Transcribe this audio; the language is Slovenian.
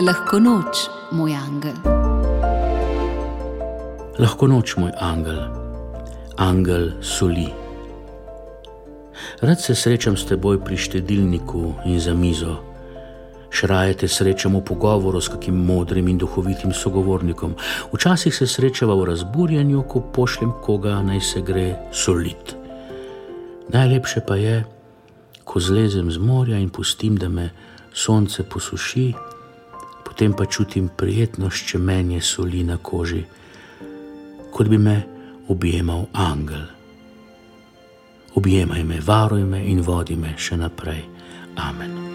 Lahko noč, moj angel. Lahko noč, moj angel, angel soli. Rad se srečam s teboj pri štedilniku in za mizo. Šraje te srečam v pogovoru s kakim modrim in duhovitim sogovornikom. Včasih se srečava v razburjenju, ko pošljem koga naj se gre solit. Najlepše pa je, ko zlezem z morja in pustim, da me sonce posuši, potem pa čutim prijetno ščemenje soli na koži, kot bi me objemal angel. Objemaj me, varuj me in vodi me še naprej. Amen.